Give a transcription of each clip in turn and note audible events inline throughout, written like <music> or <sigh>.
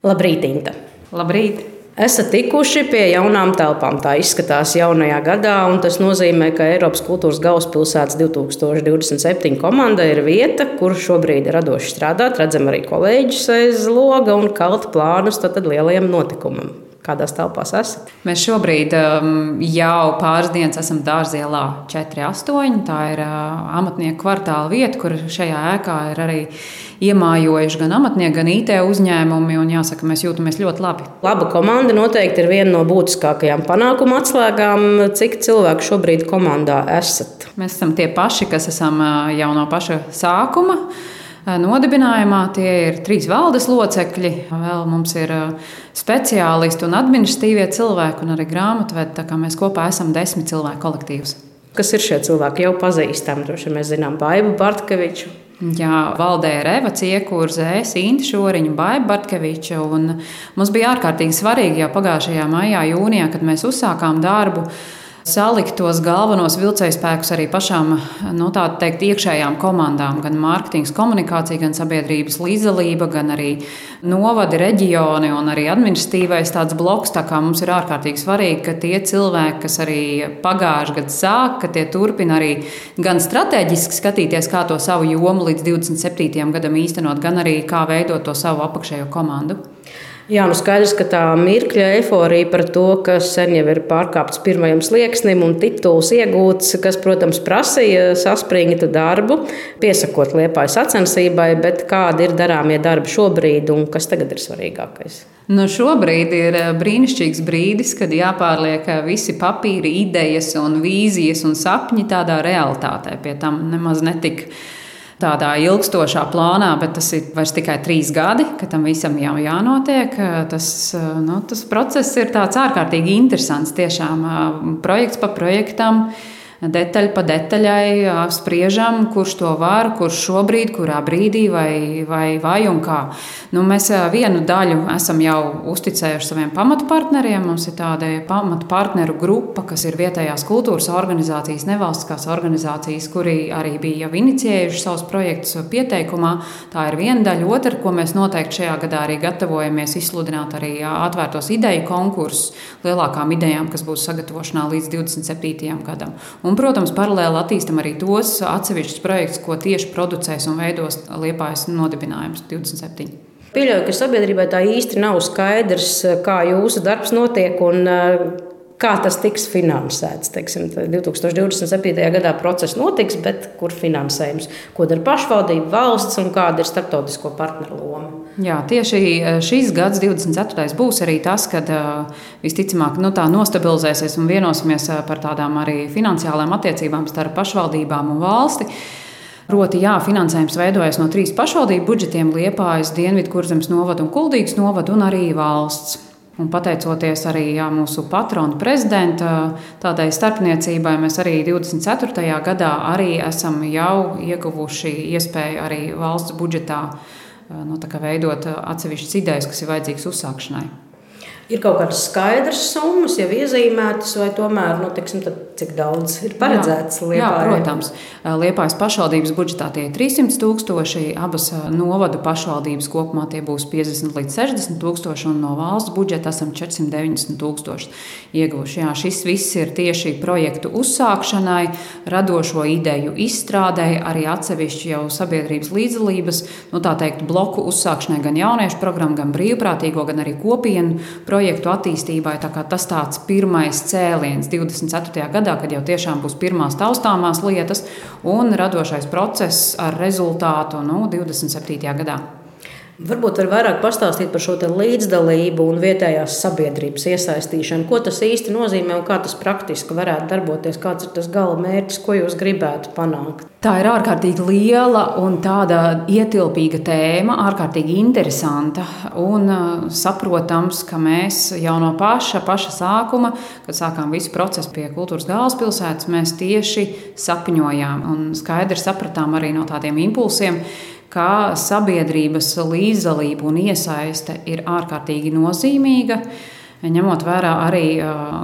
Labrīt, Inta! Labrīt! Esat tikuši pie jaunām telpām. Tā izskatās jaunajā gadā, un tas nozīmē, ka Eiropas kultūras galvaspilsētas 2027 komanda ir vieta, kur šobrīd ir radoši strādāt. Redzam arī kolēģus aiz loga un kalta plānus tad, tad lielajam notikumam. Kādās telpās esat? Mēs šobrīd um, jau pāris dienas esam Dārzielā 4,8. Tā ir uh, amatnieku kvartāla vieta, kur šajā ēkā ir arī iemājojuši gan amatnieki, gan IT uzņēmumi. Un jāsaka, mēs jūtamies ļoti labi. Laba komanda noteikti ir viena no būtiskākajām panākuma atslēgām. Cik cilvēku šobrīd komandā esat? Mēs esam tie paši, kas esam uh, jau no paša sākuma. Nodibinājumā tie ir trīs valdes locekļi. Vēl mums ir speciālisti un administratīvie cilvēki, un arī grāmatvedi. Tā kā mēs kopā esam desmit cilvēku kolektīvs. Kas ir šie cilvēki? Jau pazīstami. Droši vien mēs zinām Baibu Bartkeviču. Jā, valdē ir Eva Ciekurze, Sinti Šoriņa, Baiba Bartkeviča. Mums bija ārkārtīgi svarīgi jau pagājušajā maijā, jūnijā, kad mēs uzsākām darbu salikt tos galvenos vilcējspēkus arī pašām nu, teikt, iekšējām komandām, gan mārketings, komunikācija, gan sabiedrības līdzdalība, gan arī novadi, reģioni un arī administratīvais tāds bloks. Tā kā mums ir ārkārtīgi svarīgi, ka tie cilvēki, kas arī pagājušajā gadā sāk, ka tie turpina arī gan strateģiski skatīties, kā to savu jomu līdz 27. gadam īstenot, gan arī kā veidot to savu apakšējo komandu. Jā, nu skaidrs, ka tā mirkļa eforija par to, ka sen jau ir pārkāpts pirmajam slieksnim un tituls iegūts, kas, protams, prasīja saspringtu darbu, piesakot liepājas sacensībai, bet kādi ir darāmie darbi šobrīd un kas tagad ir svarīgākais? Nu, šobrīd ir eh, brīnišķīgs brīdis, kad jāpārliek eh, visi papīri, idejas, un vīzijas un sapņi tādā realitātē. Pie tam nemaz netik tādā ilgstošā plānā, bet tas ir vairs tikai trīs gadi, ka tam visam jau jānotiek. Tas, nu, tas process ir ārkārtīgi interesants. Tiešām projekts pa projektam detaļa pa detaļai spriežam, kurš to var, kurš šobrīd, kurā brīdī vai, vai, vai un kā. Nu, mēs vienu daļu esam jau uzticējuši saviem pamatpartneriem. Mums ir tāda pamatpartneru grupa, kas ir vietējās kultūras organizācijas, nevalstiskās organizācijas, kuri arī bija jau inicijējuši savus projektus pieteikumā. Tā ir viena daļa. Otra, ko mēs noteikti šajā gadā arī gatavojamies izsludināt, arī atvērtos ideju konkursus lielākām idejām, kas būs sagatavošanā līdz 27. gadam. Un Un, protams, paralēli attīstam arī tos atsevišķus projektus, ko tieši producēs un veidos Liepājas nodibinājums 27. Pieļauju, ka sabiedrībai tā īsti nav skaidrs, kā jūsu darbs notiek un kā tas tiks finansēts. Teiksim, 2027. gadā process notiks, bet kur finansējums? Ko dara pašvaldība, valsts un kāda ir starptautisko partneru loma? Jā, tieši eh, šīs gads, 24. būs arī tas, kad eh, visticamāk nu, tā nostabilizēsies un vienosimies eh, par tādām arī finansiālām attiecībām starp pašvaldībām un valsti. Proti, jā, finansējums veidojas no trīs pašvaldību budžetiem - Liepājas, Dienvidkurzemes novada un Kuldīgas novada un arī valsts. Un pateicoties arī jā, mūsu patronu prezidenta tādai starpniecībai, mēs arī 24. gadā arī esam jau ieguvuši iespēju arī valsts budžetā nu, veidot atsevišķas idejas, kas ir vajadzīgas uzsākšanai. Ir kaut kādas skaidras summas, jau iezīmētas, vai tomēr, nu, tiksim, cik daudz ir paredzēts Lietuvā? Jā, protams. Liepājas pašvaldības budžetā tie ir 300 tūkstoši, abas novadu pašvaldības kopumā tie būs 50 līdz 60 tūkstoši, un no valsts budžeta esam 490 tūkstoši ieguvuši. Jā, šis viss ir tieši projektu uzsākšanai, radošo ideju izstrādē, arī atsevišķi jau sabiedrības līdzdalības, nu, tā teikt, bloku uzsākšanai gan jauniešu programmu, gan brīvprātīgo, gan arī kopienu projektu projektu attīstībai. Tā tas tāds pirmais cēliens 24. gadā, kad jau tiešām būs pirmās taustāmās lietas un radošais process ar rezultātu nu, 27. gadā. Varbūt var vairāk pastāstīt par šo līdzdalību un vietējās sabiedrības iesaistīšanu. Ko tas īsti nozīmē un kā tas praktiski varētu darboties? Kāds ir tas gala mērķis, ko jūs gribētu panākt? Tā ir ārkārtīgi liela un tāda ietilpīga tēma, ārkārtīgi interesanta un uh, saprotams, ka mēs jau no paša, paša sākuma, kad sākām visu procesu pie kultūras galvaspilsētas, mēs tieši sapņojām un skaidri sapratām arī no tādiem impulsiem ka sabiedrības līdzdalība un iesaiste ir ārkārtīgi nozīmīga. Ņemot vērā arī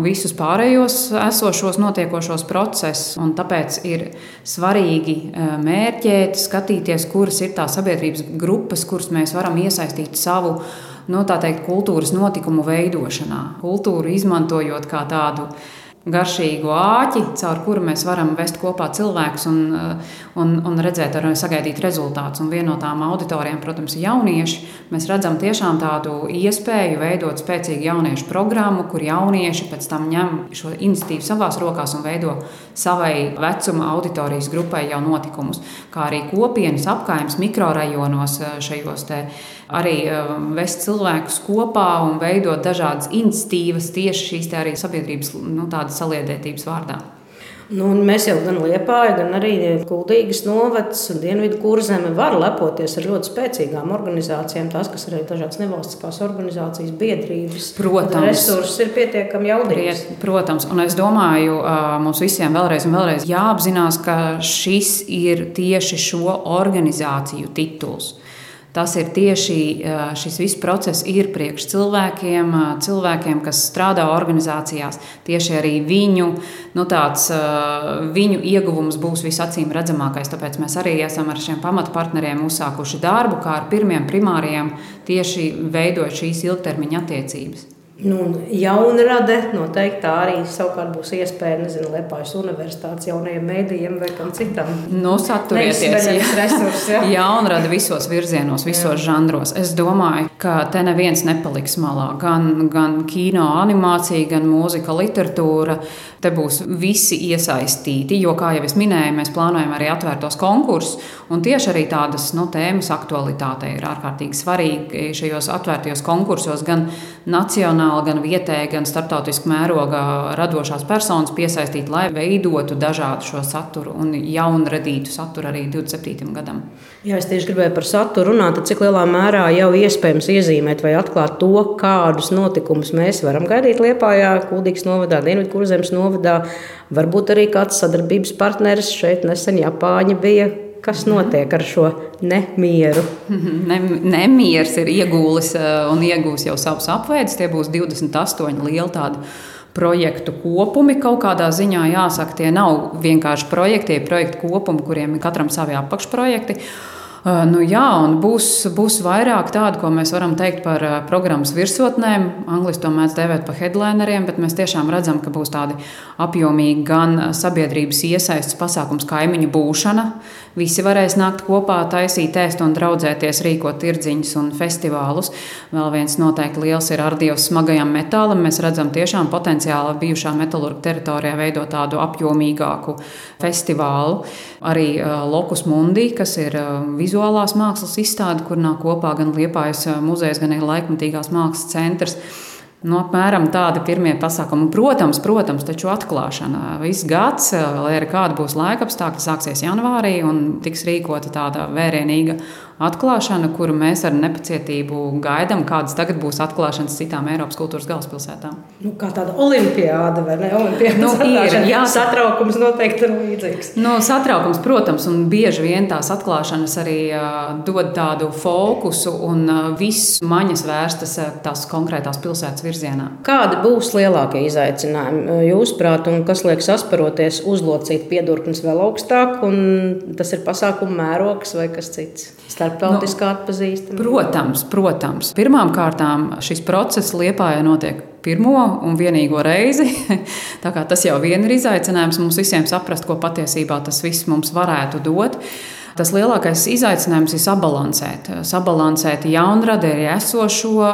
visus pārējos esošos notiekošos procesus, un tāpēc ir svarīgi mērķēt, skatīties, kuras ir tās sabiedrības grupas, kuras mēs varam iesaistīt savu no, nu, teikt, kultūras notikumu veidošanā, kultūru izmantojot kā tādu garšīgu āķi, caur kuru mēs varam vest kopā cilvēkus un, uh, un, un redzēt, ar, sagaidīt rezultātus. Un viena no tām auditorijām, protams, ir jaunieši. Mēs redzam tiešām tādu iespēju veidot spēcīgu jauniešu programmu, kur jaunieši pēc tam ņem šo iniciatīvu savās rokās un veido savai vecuma auditorijas grupai jau notikumus, kā arī kopienas apgājums mikrorajonos uh, šajos te arī um, vest cilvēkus kopā un veidot dažādas iniciatīvas tieši šīs arī sabiedrības nu, saliedētības vārdā. Nu, mēs jau gan Liepāja, gan arī Kultūras novads un Dienvidu kurzeme var lepoties ar ļoti spēcīgām organizācijām. Tās, kas ir dažādas nevalstiskās organizācijas, biedrības. Protams, resursi ir pietiekami jaudīgs. Protams, un es domāju, mums visiem vēlreiz vēlreiz jāapzinās, ka šis ir tieši šo organizāciju tituls. Tas ir tieši šis viss process, ir priekš cilvēkiem, cilvēkiem, kas strādā organizācijās. Tieši arī viņu, nu tāds, viņu ieguvums būs visacīm redzamākais. Tāpēc mēs arī esam ar šiem pamatpartneriem uzsākuši darbu, kā ar pirmiem primāriem, tieši veidojot šīs ilgtermiņa attiecības. Nu, jaunrade noteikti tā arī savukārt būs iespēja, nezinu, Liepājas universitātes jaunajiem mēdījiem vai kam citam. Nu, saturieties, resursi. Ja? Jaunrade visos virzienos, visos Jā. žanros. Es domāju, ka te neviens nepaliks malā. Gan, gan kino animācija, gan mūzika, literatūra. Te būs visi iesaistīti, jo, kā jau es minēju, mēs plānojam arī atvērtos konkursus. Tieši arī tādas nu, tēmas aktualitāte ir ārkārtīgi svarīga šajos atvērtajos konkursos, gan nacionāli gan vietēja, gan starptautiska mēroga radošās personas piesaistīt, lai veidotu dažādu šo saturu un jaunu radītu saturu arī 27. gadam. Jā, es tieši gribēju par saturu runāt, cik lielā mērā jau iespējams iezīmēt vai atklāt to, kādus notikumus mēs varam gaidīt Liepājā, Kuldīgas novadā, Dienvidkurzemes novadā. Varbūt arī kāds sadarbības partneris šeit nesen Japāņa bija, Kas notiek ar šo nemieru? Ne, nemieris ir iegūlis eh, un iegūs jau savus apveidus. Tie būs 28 lieli tādi projektu kopumi. Kaut kādā ziņā jāsaka, tie nav vienkārši projekti, tie ir projektu kopumi, kuriem ir katram savi apakšprojekti. Uh, nu, jā, un būs, būs vairāk tādu, ko mēs varam teikt par uh, programmas virsotnēm. Angliski to mēdz dēvēt par headlineriem, bet mēs tiešām redzam, ka būs tādi apjomīgi gan sabiedrības iesaistas pasākums, kaimiņu būšana. Visi varēs nākt kopā, taisīt, ēst un draudzēties, rīkot tirdziņus un festivālus. Vēl viens noteikti liels ir ar Dievs smagajam metālam. Mēs redzam tiešām potenciāli bijušā metālurga teritorijā veidot tādu apjomīgāku festivālu. Arī uh, Lokus Mundi, kas ir uh, vizuālās mākslas izstāde, kur nāk kopā gan Liepājas muzejs, gan arī laikmatīgās mākslas centrs. Nu, apmēram tādi pirmie pasākumi. Protams, protams, taču atklāšana. Viss gads, lai arī kāda būs laika apstākļi, sāksies janvārī un tiks rīkota tāda vērienīga atklāšana, kuru mēs ar nepacietību gaidām, kādas tagad būs atklāšanas citām Eiropas kultūras galvaspilsētām. Nu, kā tāda olimpiāda vai ne? Olimpiāda nu, ir, jā, satraukums noteikti ir līdzīgs. Nu, satraukums, protams, un bieži vien tās atklāšanas arī uh, dod tādu fokusu un uh, viss maņas vērstas uh, tās konkrētās pilsētas virzienā. Kādi būs lielākie izaicinājumi jūsuprāt, un kas liek sasparoties, uzlocīt piedurknes vēl augstāk, un tas ir pasākumu mērogs vai kas cits? Starptautiskā nu, atpazīstamība? Protams, protams. Pirmkārt, šis process Liepājā notiek pirmo un vienīgo reizi. <laughs> tas jau vien ir izaicinājums mums visiem saprast, ko patiesībā tas viss mums varētu dot. Tas lielākais izaicinājums ir sabalansēt. Sabalansēt jaunradi arī esošo,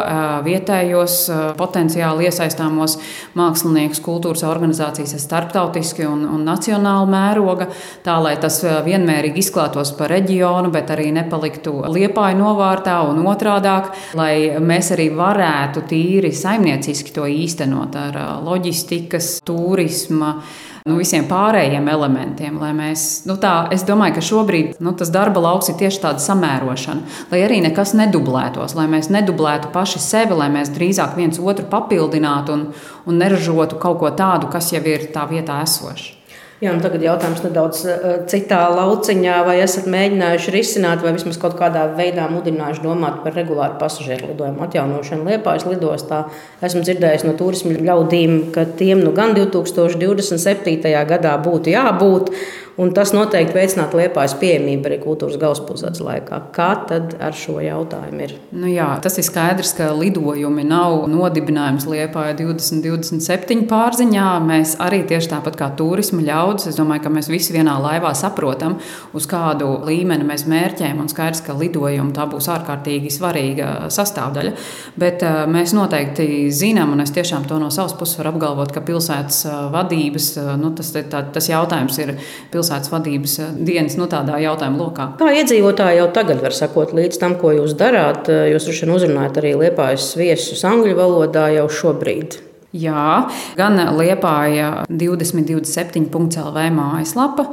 vietējos, potenciāli iesaistāmos māksliniekus, kultūras organizācijas starptautiski un, un nacionāli mēroga, tā lai tas vienmērīgi izklātos pa reģionu, bet arī nepaliktu liepāju novārtā un otrādāk, lai mēs arī varētu tīri saimnieciski to īstenot ar loģistikas, turisma nu, visiem pārējiem elementiem. Mēs, nu, tā, es domāju, ka šobrīd nu, tas darba lauks ir tieši tāda samērošana, lai arī nekas nedublētos, lai mēs nedublētu paši sevi, lai mēs drīzāk viens otru papildinātu un, un neražotu kaut ko tādu, kas jau ir tā vietā esošs. Jā, nu tagad jautājums nedaudz eh, citā lauciņā, vai esat mēģinājuši risināt, vai vismaz kaut kādā veidā mudinājuši domāt par regulāru pasažieru lidojumu atjaunošanu Liepājas lidostā. Esmu dzirdējis no turismu ļaudīm, ka tiem nu gan 2027. gadā būtu jābūt. Un tas noteikti veicinātu liepājas pieejamību arī kultūras galvaspilsētas laikā. Kā tad ar šo jautājumu ir? Nu jā, tas ir skaidrs, ka lidojumi nav nodibinājums liepāja 2027 pārziņā. Mēs arī tieši tāpat kā turisma ļaudis, es domāju, ka mēs visi vienā laivā saprotam, uz kādu līmeni mēs mērķējam. Un skaidrs, ka lidojumi tā būs ārkārtīgi svarīga sastāvdaļa. Bet uh, mēs noteikti zinām, un es tiešām to no savas puses varu apgalvot, ka pilsētas uh, vadības, uh, nu, tas, tā, tas jautājums ir pilsētas pilsētas vadības eh, dienas nu, tādā jautājuma lokā. Kā iedzīvotāji jau tagad var sekot līdz tam, ko jūs darāt? Jūs droši vien uzrunājat arī liepājas viesus angļu valodā jau šobrīd. Jā, gan Liepāja 2027.CLV mājaslapa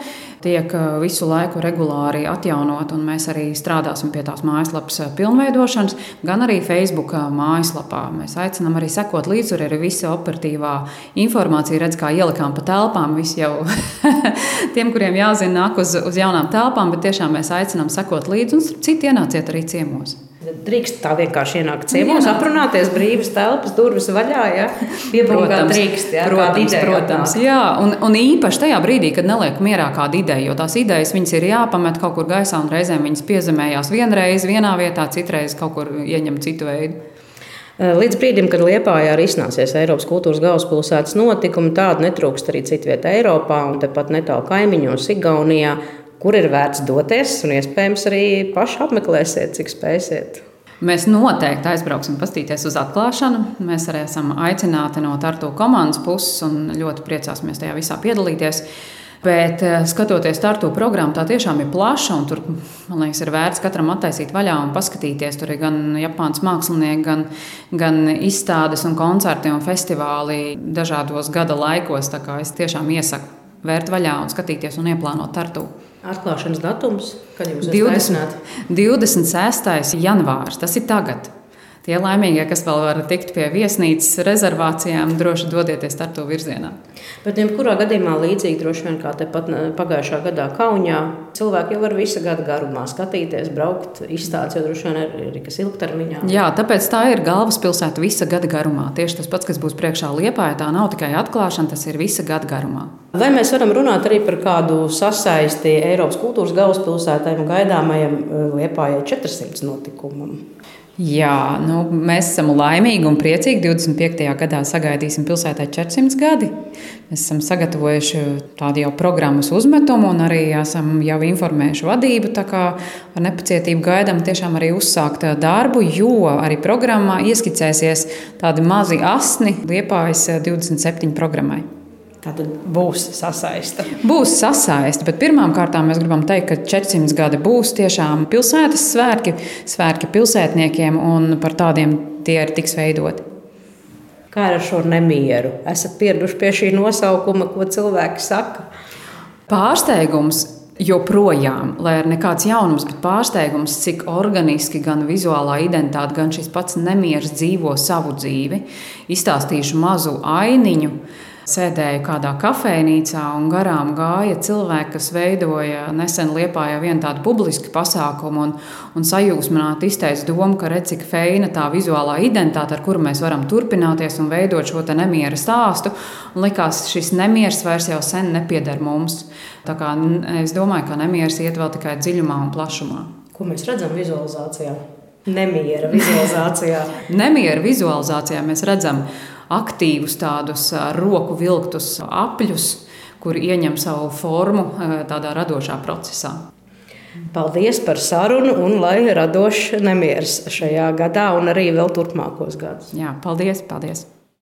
tiek uh, visu laiku regulāri atjaunot, un mēs arī strādāsim pie tās mājaslapas uh, pilnveidošanas, gan arī Facebook uh, mājaslapā. Mēs aicinām arī sekot līdzi, tur ir visa operatīvā informācija, redz, kā ielikām pa telpām. Visi jau <laughs> tiem, kuriem jāzina, nāk uz, uz jaunām telpām, bet tiešām mēs aicinām sekot līdzi, un citi ienāciet arī ciemos. Drīkst tā vienkārši ienākt ciemos, aprunāties brīvas telpas, durvis vaļā. Ja? Piebraukt drīkst. Ja? Protams, protams. Jā, un, un īpaši tajā brīdī, kad neliek mierā kāda ideja, jo tās idejas viņas ir jāpamet kaut kur gaisā, un reizēm viņas piezemējās vienreiz vienā vietā, citreiz kaut kur ieņem citu veidu. Līdz brīdim, kad Lietpājā arī iznāsies Eiropas kultūras galvaspilsētas notikumi, tādu netrūkst arī citvietā Eiropā un tepat netālu kaimiņos, Igaunijā kur ir vērts doties, un iespējams arī paši apmeklēsiet, cik spēsiet. Mēs noteikti aizbrauksim, paskatīties uz atklāšanu. Mēs arī esam aicināti no Tartu komandas puses un ļoti priecāsimies tajā visā piedalīties. Bet eh, skatoties startu programmu, tā tiešām ir plaša. Tur man liekas, ir vērts katram attaisīt vaļā un paskatīties. Tur ir gan Japānas mākslinieki, gan, gan izstādes, un koncerti un festivāli dažādos gada laikos. Es tiešām iesaku vērt vaļā un skatīties un ieplānot tartu. Atklāšanas datums, kad jums 20, 26. janvārs, tas ir tagad. Tie laimīgie, kas vēl var tikt pie viesnīcas rezervācijām, droši dodieties ar to virzienā. Bet, jebkurā gadījumā, līdzīgi droši vien kā tepat pagājušā gadā Kaunijā, cilvēki jau var visu gadu garumā skatīties, braukt, izstādes, jo droši vien ir, ir kas ilgtermiņā. Jā, tāpēc tā ir galvaspilsēta visa gada garumā. Tieši tas pats, kas būs priekšā Liepā, tā nav tikai atklāšana, tas ir visa gada garumā. Vai mēs varam runāt arī par kādu sasaisti Eiropas kultūras galvaspilsētai un gaidāmajam Liepājai 400 notikumam? Jā, nu, mēs esam laimīgi un priecīgi. 25. gadā sagaidīsim pilsētai 400 gadi. Mēs esam sagatavojuši tādu jau programmas uzmetumu un arī esam jau informējuši vadību. Tā kā ar nepacietību gaidām tiešām arī uzsākt darbu, jo arī programmā ieskicēsies tādi mazi asni Liepājas 27 programmai. Tātad būs sasaiste. Būs sasaiste, bet pirmkārt mēs gribam teikt, ka 400 gadi būs tiešām pilsētas svētki, svētki pilsētniekiem, un par tādiem tie ir tiks veidoti. Kā ar šo nemieru? Esat pieraduši pie šī nosaukuma, ko cilvēki saka? Pārsteigums joprojām, lai ir nekāds jaunums, bet pārsteigums, cik organiski gan vizuālā identitāte, gan šis pats nemieris dzīvo savu dzīvi. Izstāstīšu mazu ainiņu Sēdēju kādā kafejnīcā un garām gāja cilvēki, kas veidoja nesen Liepājā vienu tādu publisku pasākumu un, un sajūsmināti izteica domu, ka redz, cik feina tā vizuālā identitāte, ar kuru mēs varam turpināties un veidot šo nemiera stāstu. Un likās, šis nemieris vairs jau sen nepieder mums. Tā kā es domāju, ka nemieris iet vēl tikai dziļumā un plašumā. Ko mēs redzam vizualizācijā? Nemiera vizualizācijā. <laughs> Nemiera vizualizācijā mēs redzam aktīvus, tādus roku vilktus apļus, kur ieņem savu formu tādā radošā procesā. Paldies par sarunu un lai radošs nemieris šajā gadā un arī vēl turpmākos gados. Jā, paldies! paldies.